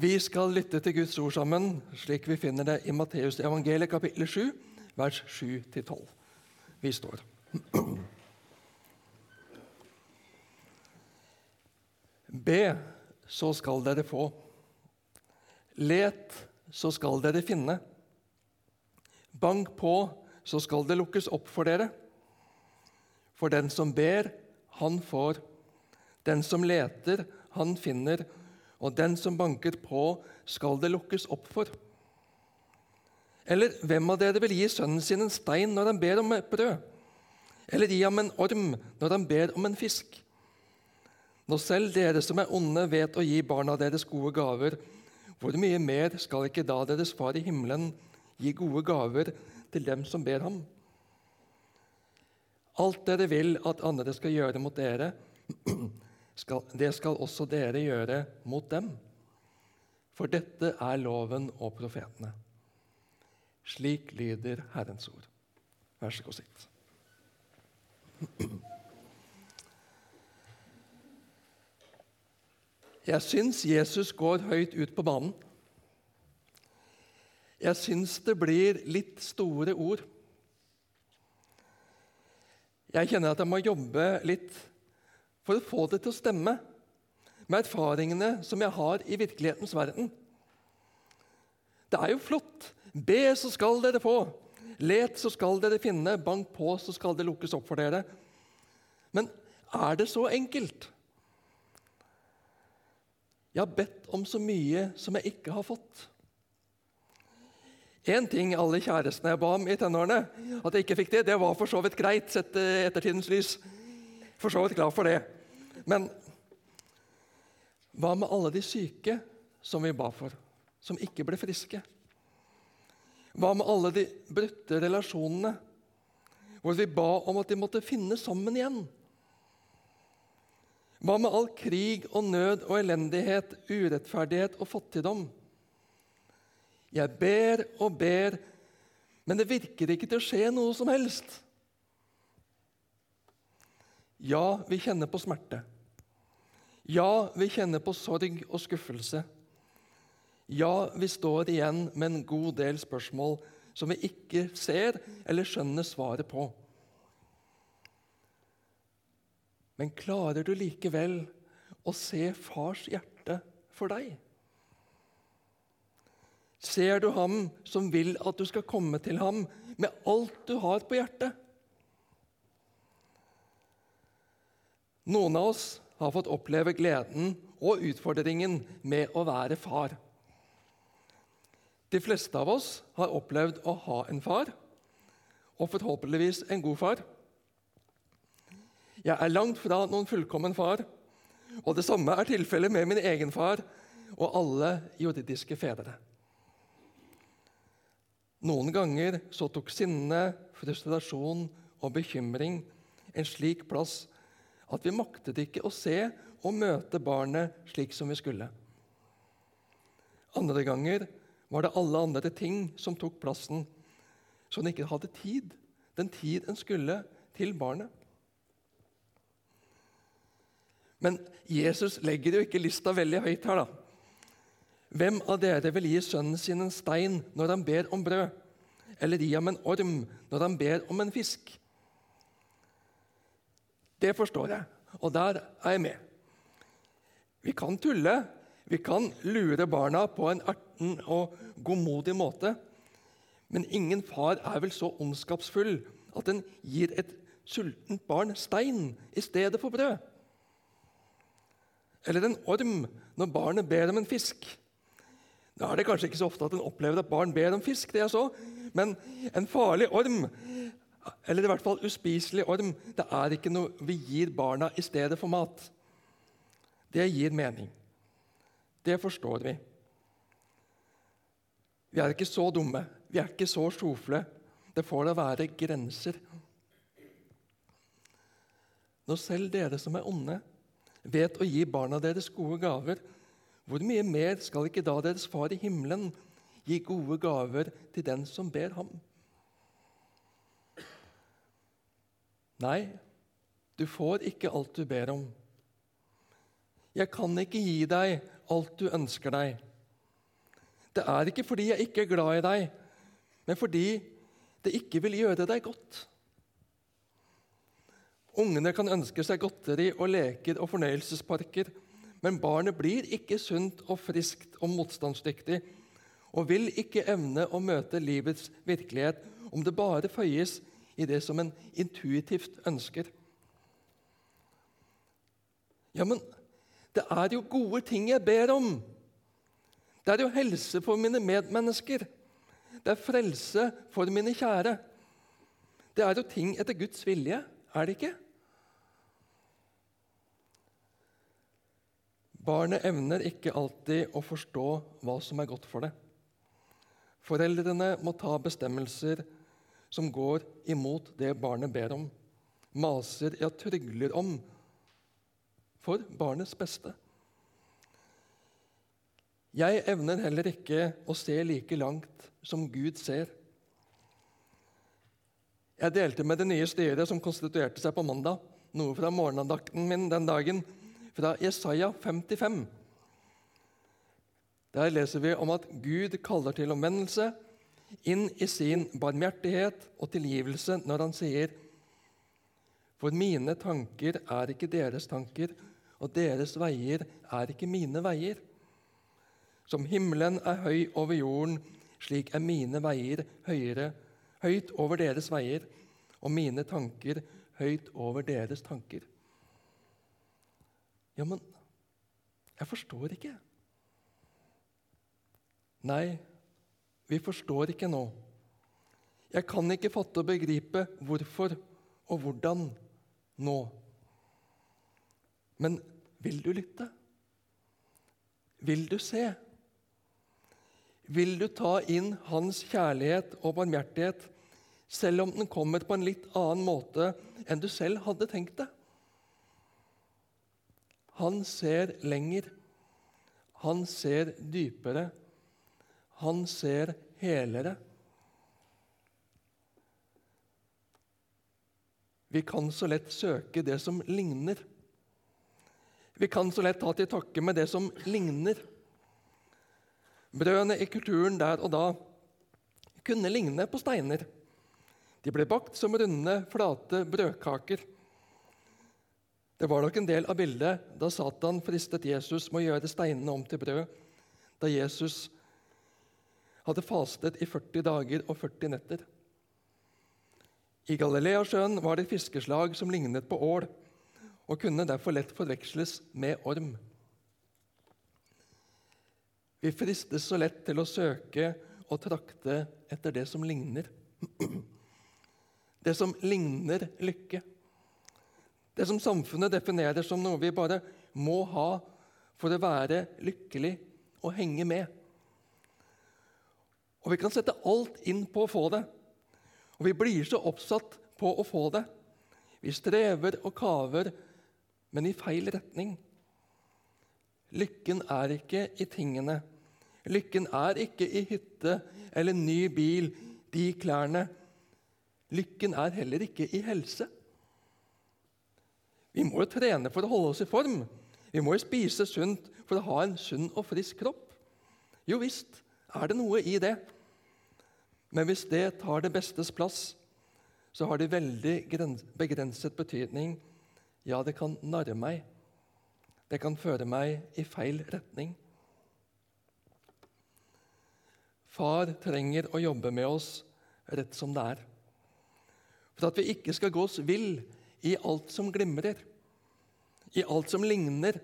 Vi skal lytte til Guds ord sammen, slik vi finner det i Matteus evangeliet kapittel 7, vers 7-12. Vi står. Be, så skal dere få. Let, så skal dere finne. Bank på, så skal det lukkes opp for dere. For den som ber, han får. Den som leter, han finner. Og den som banker på, skal det lukkes opp for. Eller hvem av dere vil gi sønnen sin en stein når han ber om et brød? Eller gi ham en orm når han ber om en fisk? Når selv dere som er onde, vet å gi barna deres gode gaver, hvor mye mer skal ikke da deres far i himmelen gi gode gaver til dem som ber ham? Alt dere vil at andre skal gjøre mot dere, skal, det skal også dere gjøre mot dem. For dette er loven og profetene. Slik lyder Herrens ord. Vær så god, sitt. Jeg syns Jesus går høyt ut på banen. Jeg syns det blir litt store ord. Jeg kjenner at jeg må jobbe litt for å få det til å stemme med erfaringene som jeg har i virkelighetens verden. Det er jo flott. Be, så skal dere få. Let, så skal dere finne. Bank på, så skal det lukkes opp for dere. Men er det så enkelt? Jeg har bedt om så mye som jeg ikke har fått. Én ting alle kjærestene jeg ba om i tenårene, at jeg ikke fikk det, det var for så vidt greit sett ettertidens lys. For så vidt glad for det. Men hva med alle de syke som vi ba for, som ikke ble friske? Hva med alle de brutte relasjonene, hvor vi ba om at de måtte finne sammen igjen? Hva med all krig og nød og elendighet, urettferdighet og fattigdom? Jeg ber og ber, men det virker ikke til å skje noe som helst. Ja, vi kjenner på smerte. Ja, vi kjenner på sorg og skuffelse. Ja, vi står igjen med en god del spørsmål som vi ikke ser eller skjønner svaret på. Men klarer du likevel å se fars hjerte for deg? Ser du ham som vil at du skal komme til ham med alt du har på hjertet? Noen av oss har fått oppleve gleden og utfordringen med å være far. De fleste av oss har opplevd å ha en far, og forhåpentligvis en god far. Jeg er langt fra noen fullkommen far, og det samme er tilfellet med min egen far og alle juridiske fedre. Noen ganger så tok sinne, frustrasjon og bekymring en slik plass at vi maktet ikke å se og møte barnet slik som vi skulle. Andre ganger var det alle andre ting som tok plassen, så en ikke hadde tid, den tid en skulle, til barnet. Men Jesus legger jo ikke lista veldig høyt her, da. Hvem av dere vil gi sønnen sin en stein når han ber om brød? Eller gi ham en orm når han ber om en fisk? Det forstår jeg, og der er jeg med. Vi kan tulle, vi kan lure barna på en erten og godmodig måte. Men ingen far er vel så ondskapsfull at den gir et sultent barn stein i stedet for brød eller en orm når barnet ber om en fisk. Da er det kanskje ikke så ofte at en opplever at barn ber om fisk, det jeg så, men en farlig orm, eller i hvert fall uspiselig orm, det er ikke noe vi gir barna i stedet for mat. Det gir mening. Det forstår vi. Vi er ikke så dumme, vi er ikke så sjofle. Det får da være grenser. Når selv dere som er onde, vet å gi barna deres gode gaver, hvor mye mer skal ikke da deres far i himmelen gi gode gaver til den som ber ham? Nei, du får ikke alt du ber om. Jeg kan ikke gi deg alt du ønsker deg. Det er ikke fordi jeg ikke er glad i deg, men fordi det ikke vil gjøre deg godt. Ungene kan ønske seg godteri og leker og fornøyelsesparker, men barnet blir ikke sunt og friskt og motstandsdyktig og vil ikke evne å møte livets virkelighet om det bare føyes i det som en intuitivt ønsker. Ja, men det er jo gode ting jeg ber om. Det er jo helse for mine medmennesker. Det er frelse for mine kjære. Det er jo ting etter Guds vilje, er det ikke? Barnet evner ikke alltid å forstå hva som er godt for det. Foreldrene må ta bestemmelser som går imot det barnet ber om, maser, ja, trygler om, for barnets beste. Jeg evner heller ikke å se like langt som Gud ser. Jeg delte med det nye styret som konstituerte seg på mandag, noe fra morgenandakten min den dagen, fra Jesaja 55. Der leser vi om at Gud kaller til omvendelse inn i sin barmhjertighet og tilgivelse når han sier For mine tanker er ikke deres tanker, og deres veier er ikke mine veier. Som himmelen er høy over jorden, slik er mine veier høyere, høyt over deres veier, og mine tanker høyt over deres tanker. Ja, men jeg forstår ikke. Nei, vi forstår ikke nå. Jeg kan ikke fatte og begripe hvorfor og hvordan nå. Men vil du lytte? Vil du se? Vil du ta inn Hans kjærlighet og barmhjertighet, selv om den kommer på en litt annen måte enn du selv hadde tenkt det? Han ser lenger. Han ser dypere. Han ser helere. Vi kan så lett søke det som ligner. Vi kan så lett ta til takke med det som ligner. Brødene i kulturen der og da kunne ligne på steiner. De ble bakt som runde, flate brødkaker. Det var nok en del av bildet da Satan fristet Jesus med å gjøre steinene om til brød, da Jesus hadde fastet i 40 dager og 40 netter. I Galileasjøen var det fiskeslag som lignet på ål, og kunne derfor lett forveksles med orm. Vi fristes så lett til å søke og trakte etter det som ligner. Det som ligner lykke. Det som samfunnet definerer som noe vi bare må ha for å være lykkelig og henge med. Og vi kan sette alt inn på å få det. Og vi blir så oppsatt på å få det. Vi strever og kaver, men i feil retning. Lykken er ikke i tingene. Lykken er ikke i hytte eller ny bil, de klærne. Lykken er heller ikke i helse. Vi må jo trene for å holde oss i form. Vi må jo spise sunt for å ha en sunn og frisk kropp. Jo visst er det noe i det. Men hvis det tar det bestes plass, så har det veldig begrenset betydning. Ja, det kan narre meg. Det kan føre meg i feil retning. Far trenger å jobbe med oss rett som det er. For at vi ikke skal gå oss vill i alt som glimrer, i alt som ligner,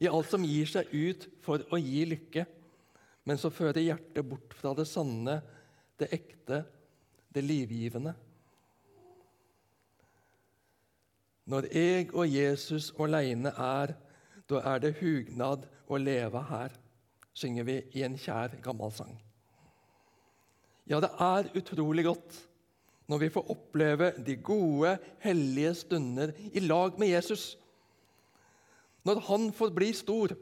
i alt som gir seg ut for å gi lykke, men så fører hjertet bort fra det sanne, det ekte, det livgivende. Når jeg og Jesus aleine er, da er det hugnad å leve her, synger vi i en kjær, gammel sang. Ja, det er utrolig godt når vi får oppleve de gode, hellige stunder i lag med Jesus. Når han får bli stor,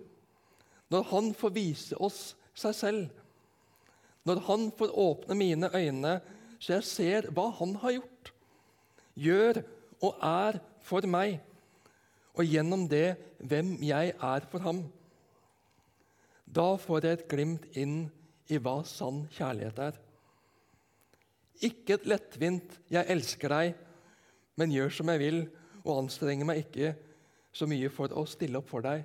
når han får vise oss seg selv. Når han får åpne mine øyne, så jeg ser hva han har gjort, gjør og er for meg, og gjennom det hvem jeg er for ham. Da får jeg et glimt inn i hva sann kjærlighet er. Ikke et lettvint 'jeg elsker deg', men gjør som jeg vil, og anstrenger meg ikke så mye for å stille opp for deg.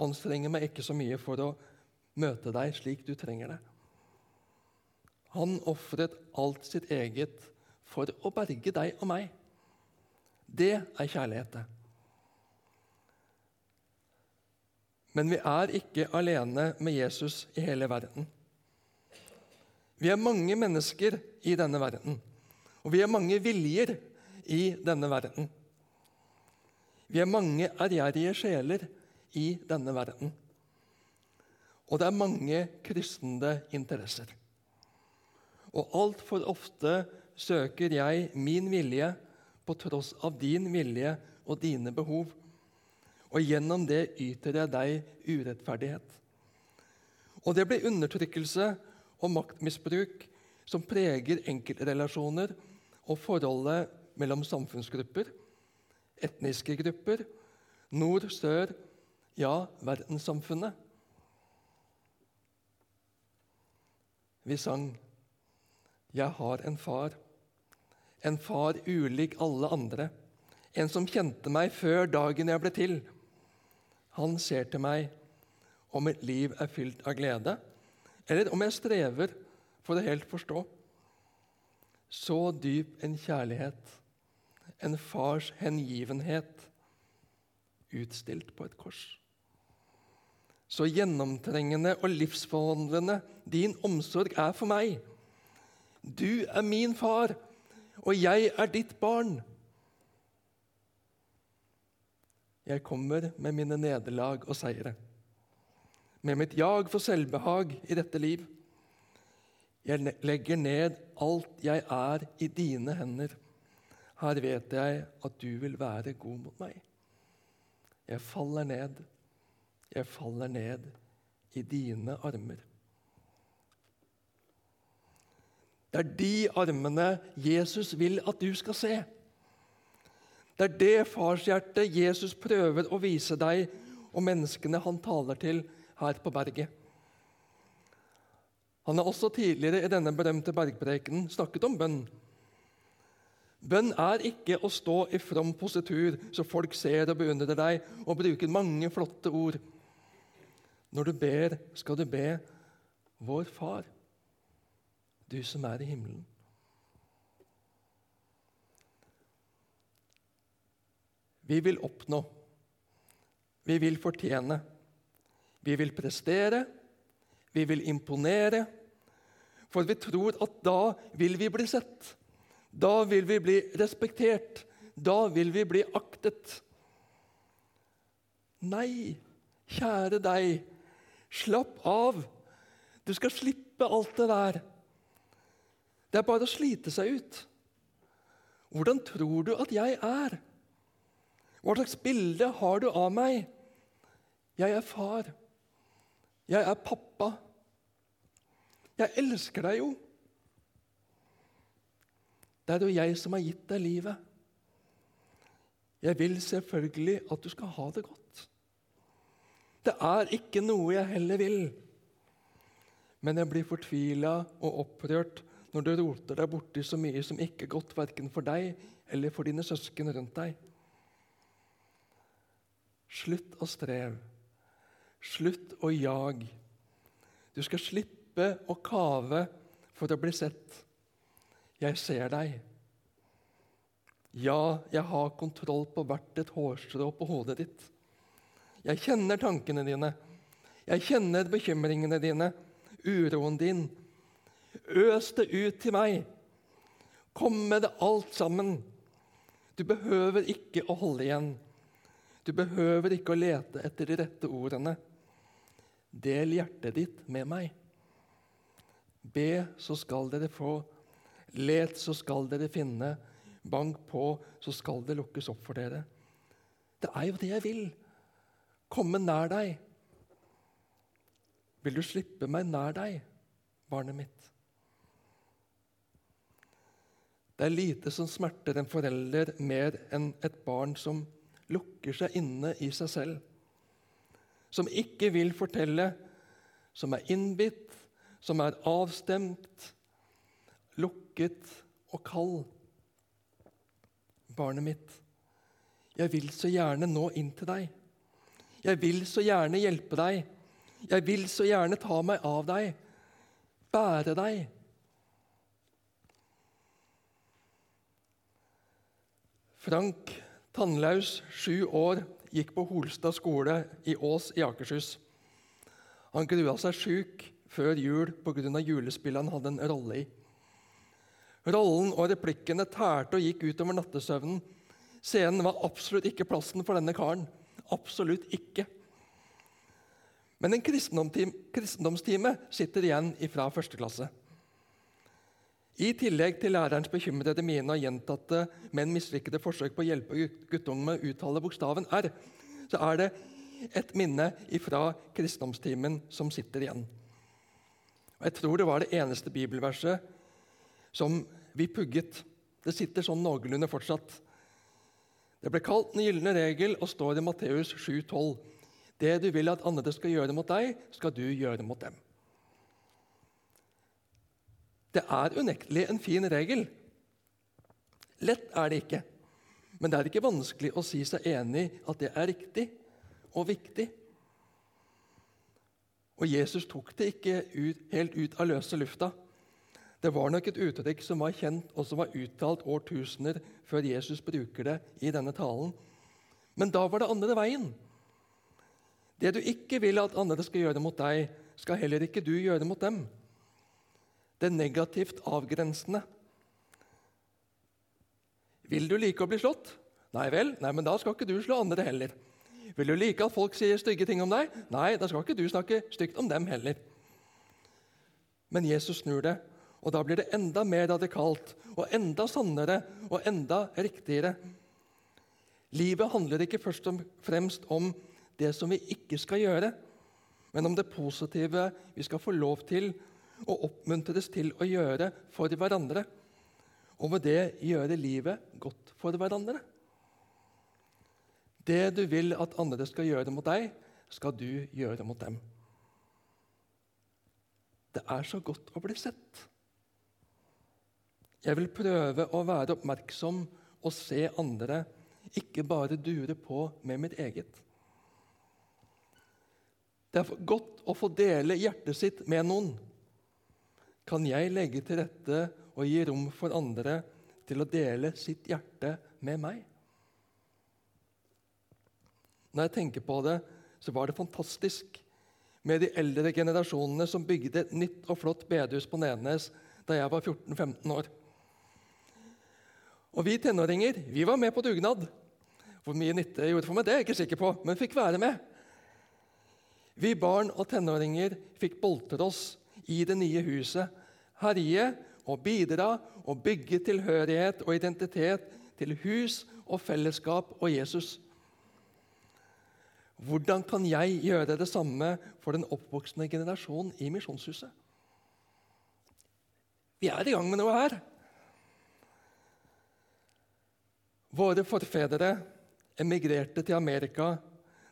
Anstrenger meg ikke så mye for å møte deg slik du trenger det. Han ofret alt sitt eget for å berge deg og meg. Det er kjærlighet, det. Men vi er ikke alene med Jesus i hele verden. Vi er mange mennesker i denne verden, og vi er mange viljer i denne verden. Vi er mange ærgjerrige sjeler i denne verden. Og det er mange kristne interesser. Og altfor ofte søker jeg min vilje på tross av din vilje og dine behov. Og gjennom det yter jeg deg urettferdighet. Og det blir undertrykkelse og maktmisbruk som preger enkeltrelasjoner og forholdet mellom samfunnsgrupper, etniske grupper, nord, sør, ja, verdenssamfunnet. Vi sang 'Jeg har en far', en far ulik alle andre, en som kjente meg før dagen jeg ble til. Han ser til meg om mitt liv er fylt av glede, eller om jeg strever for å helt forstå. Så dyp en kjærlighet, en fars hengivenhet, utstilt på et kors. Så gjennomtrengende og livsforvandlende din omsorg er for meg. Du er min far, og jeg er ditt barn. Jeg kommer med mine nederlag og seire, med mitt jag for selvbehag i dette liv. Jeg legger ned alt jeg er, i dine hender. Her vet jeg at du vil være god mot meg. Jeg faller ned, jeg faller ned i dine armer. Det er de armene Jesus vil at du skal se. Det er det farshjertet Jesus prøver å vise deg og menneskene han taler til her på berget. Han har også tidligere i denne berømte bergprekenen snakket om bønn. Bønn er ikke å stå i from positur så folk ser og beundrer deg, og bruker mange flotte ord. Når du ber, skal du be Vår Far du som er i himmelen. Vi vil oppnå, vi vil fortjene, vi vil prestere, vi vil imponere. For vi tror at da vil vi bli sett. Da vil vi bli respektert. Da vil vi bli aktet. Nei, kjære deg, slapp av. Du skal slippe alt det der. Det er bare å slite seg ut. Hvordan tror du at jeg er? Hva slags bilde har du av meg? Jeg er far. Jeg er pappa. Jeg elsker deg jo. Det er jo jeg som har gitt deg livet. Jeg vil selvfølgelig at du skal ha det godt. Det er ikke noe jeg heller vil. Men jeg blir fortvila og opprørt når du roter deg borti så mye som ikke er godt verken for deg eller for dine søsken rundt deg. Slutt å streve. Slutt å jage. Du skal slippe å kave for å bli sett. Jeg ser deg. Ja, jeg har kontroll på hvert et hårstrå på hodet ditt. Jeg kjenner tankene dine. Jeg kjenner bekymringene dine, uroen din, Øs det ut til meg. Kom med det alt sammen. Du behøver ikke å holde igjen. Du behøver ikke å lete etter de rette ordene. Del hjertet ditt med meg. Be, så skal dere få. Let, så skal dere finne. Bank på, så skal det lukkes opp for dere. Det er jo det jeg vil. Komme nær deg. Vil du slippe meg nær deg, barnet mitt? Det er lite som smerter en forelder mer enn et barn som lukker seg inne i seg selv, som ikke vil fortelle, som er innbitt, som er avstemt, lukket og kald. Barnet mitt, jeg vil så gjerne nå inn til deg. Jeg vil så gjerne hjelpe deg. Jeg vil så gjerne ta meg av deg, bære deg. Frank Tannlaus, sju år, gikk på Holstad skole i Ås i Akershus. Han grua seg sjuk før jul pga. julespillet han hadde en rolle i. Rollen og replikkene tærte og gikk utover nattesøvnen. Scenen var absolutt ikke plassen for denne karen. Absolutt ikke. Men en kristendomstime sitter igjen fra første klasse. I tillegg til lærerens bekymrede mine og gjentatte, men mislykkede forsøk på å hjelpe guttungen med å uttale bokstaven R, så er det et minne fra kristendomstimen som sitter igjen. Og Jeg tror det var det eneste bibelverset som vi pugget. Det sitter sånn noenlunde fortsatt. Det ble kalt den gylne regel og står i Matteus 7,12. Det du vil at andre skal gjøre mot deg, skal du gjøre mot dem. Det er unektelig en fin regel. Lett er det ikke, men det er ikke vanskelig å si seg enig at det er riktig og viktig. Og Jesus tok det ikke ut, helt ut av løse lufta. Det var nok et uttrykk som var kjent og som var uttalt årtusener før Jesus bruker det i denne talen. Men da var det andre veien. Det du ikke vil at andre skal gjøre mot deg, skal heller ikke du gjøre mot dem det er negativt avgrensende. Vil du like å bli slått? Nei vel, nei, men da skal ikke du slå andre heller. Vil du like at folk sier stygge ting om deg? Nei, da skal ikke du snakke stygt om dem heller. Men Jesus snur det, og da blir det enda mer radikalt og enda sannere og enda riktigere. Livet handler ikke først og fremst om det som vi ikke skal gjøre, men om det positive vi skal få lov til og oppmuntres til å gjøre for hverandre, og med det gjøre livet godt for hverandre. Det du vil at andre skal gjøre mot deg, skal du gjøre mot dem. Det er så godt å bli sett. Jeg vil prøve å være oppmerksom og se andre, ikke bare dure på med mitt eget. Det er godt å få dele hjertet sitt med noen kan jeg legge til rette og gi rom for andre til å dele sitt hjerte med meg. Når jeg tenker på det, så var det fantastisk med de eldre generasjonene som bygde et nytt og flott bedehus på Nenes da jeg var 14-15 år. Og vi tenåringer vi var med på dugnad. Hvor mye nytte gjorde for meg, det er jeg ikke sikker på, men fikk være med. Vi barn og tenåringer fikk boltre oss i det nye huset, herje og bidra og bygge tilhørighet og identitet til hus og fellesskap og Jesus. Hvordan kan jeg gjøre det samme for den oppvoksende generasjon i Misjonshuset? Vi er i gang med noe her. Våre forfedre emigrerte til Amerika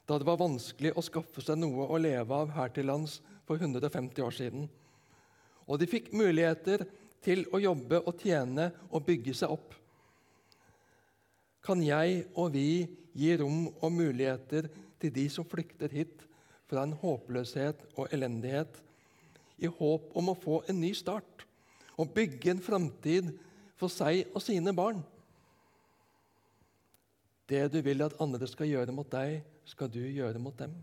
da det var vanskelig å skaffe seg noe å leve av her til lands for 150 år siden og de fikk muligheter til å jobbe og tjene og bygge seg opp. Kan jeg og vi gi rom og muligheter til de som flykter hit fra en håpløshet og elendighet, i håp om å få en ny start og bygge en framtid for seg og sine barn? Det du vil at andre skal gjøre mot deg, skal du gjøre mot dem.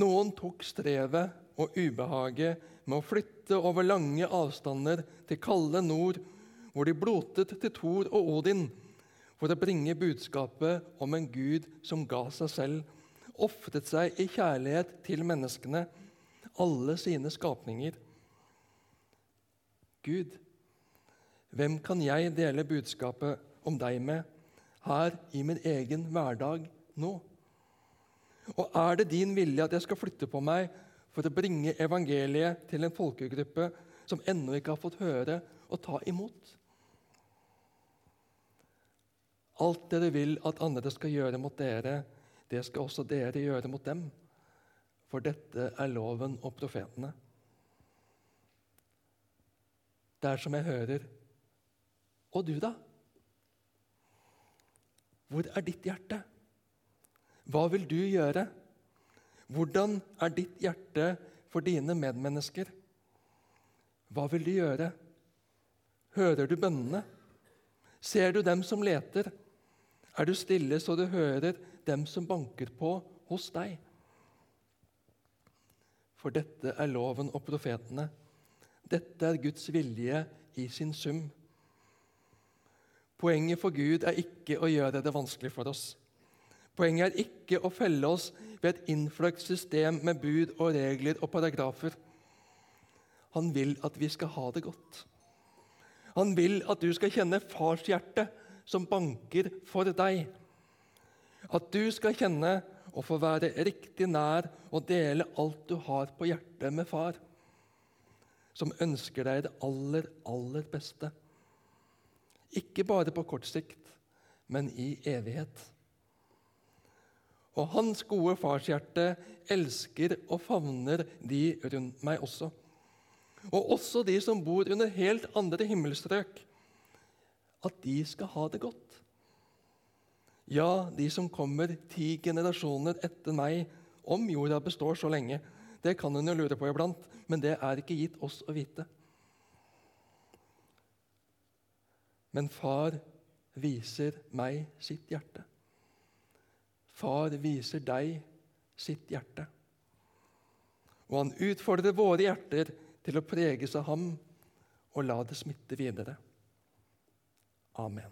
Noen tok strevet og ubehaget med å flytte over lange avstander til kalde nord, hvor de blotet til Thor og Odin for å bringe budskapet om en Gud som ga seg selv, ofret seg i kjærlighet til menneskene, alle sine skapninger. Gud, hvem kan jeg dele budskapet om deg med her i min egen hverdag nå? Og er det din vilje at jeg skal flytte på meg for å bringe evangeliet til en folkegruppe som ennå ikke har fått høre og ta imot? Alt dere vil at andre skal gjøre mot dere, det skal også dere gjøre mot dem. for dette er loven og profetene. Det er som jeg hører Og du, da? Hvor er ditt hjerte? Hva vil du gjøre? Hvordan er ditt hjerte for dine medmennesker? Hva vil du gjøre? Hører du bønnene? Ser du dem som leter? Er du stille så du hører dem som banker på hos deg? For dette er loven og profetene. Dette er Guds vilje i sin sum. Poenget for Gud er ikke å gjøre det vanskelig for oss. Poenget er ikke å felle oss ved et innfløkt system med bud og regler og paragrafer. Han vil at vi skal ha det godt. Han vil at du skal kjenne fars hjerte som banker for deg. At du skal kjenne og få være riktig nær og dele alt du har på hjertet med far, som ønsker deg det aller, aller beste. Ikke bare på kort sikt, men i evighet. Og hans gode farshjerte elsker og favner de rundt meg også. Og også de som bor under helt andre himmelstrøk. At de skal ha det godt. Ja, de som kommer ti generasjoner etter meg, om jorda består så lenge. Det kan hun jo lure på iblant, men det er ikke gitt oss å vite. Men far viser meg sitt hjerte. Far viser deg sitt hjerte. Og han utfordrer våre hjerter til å preges av ham og la det smitte videre. Amen.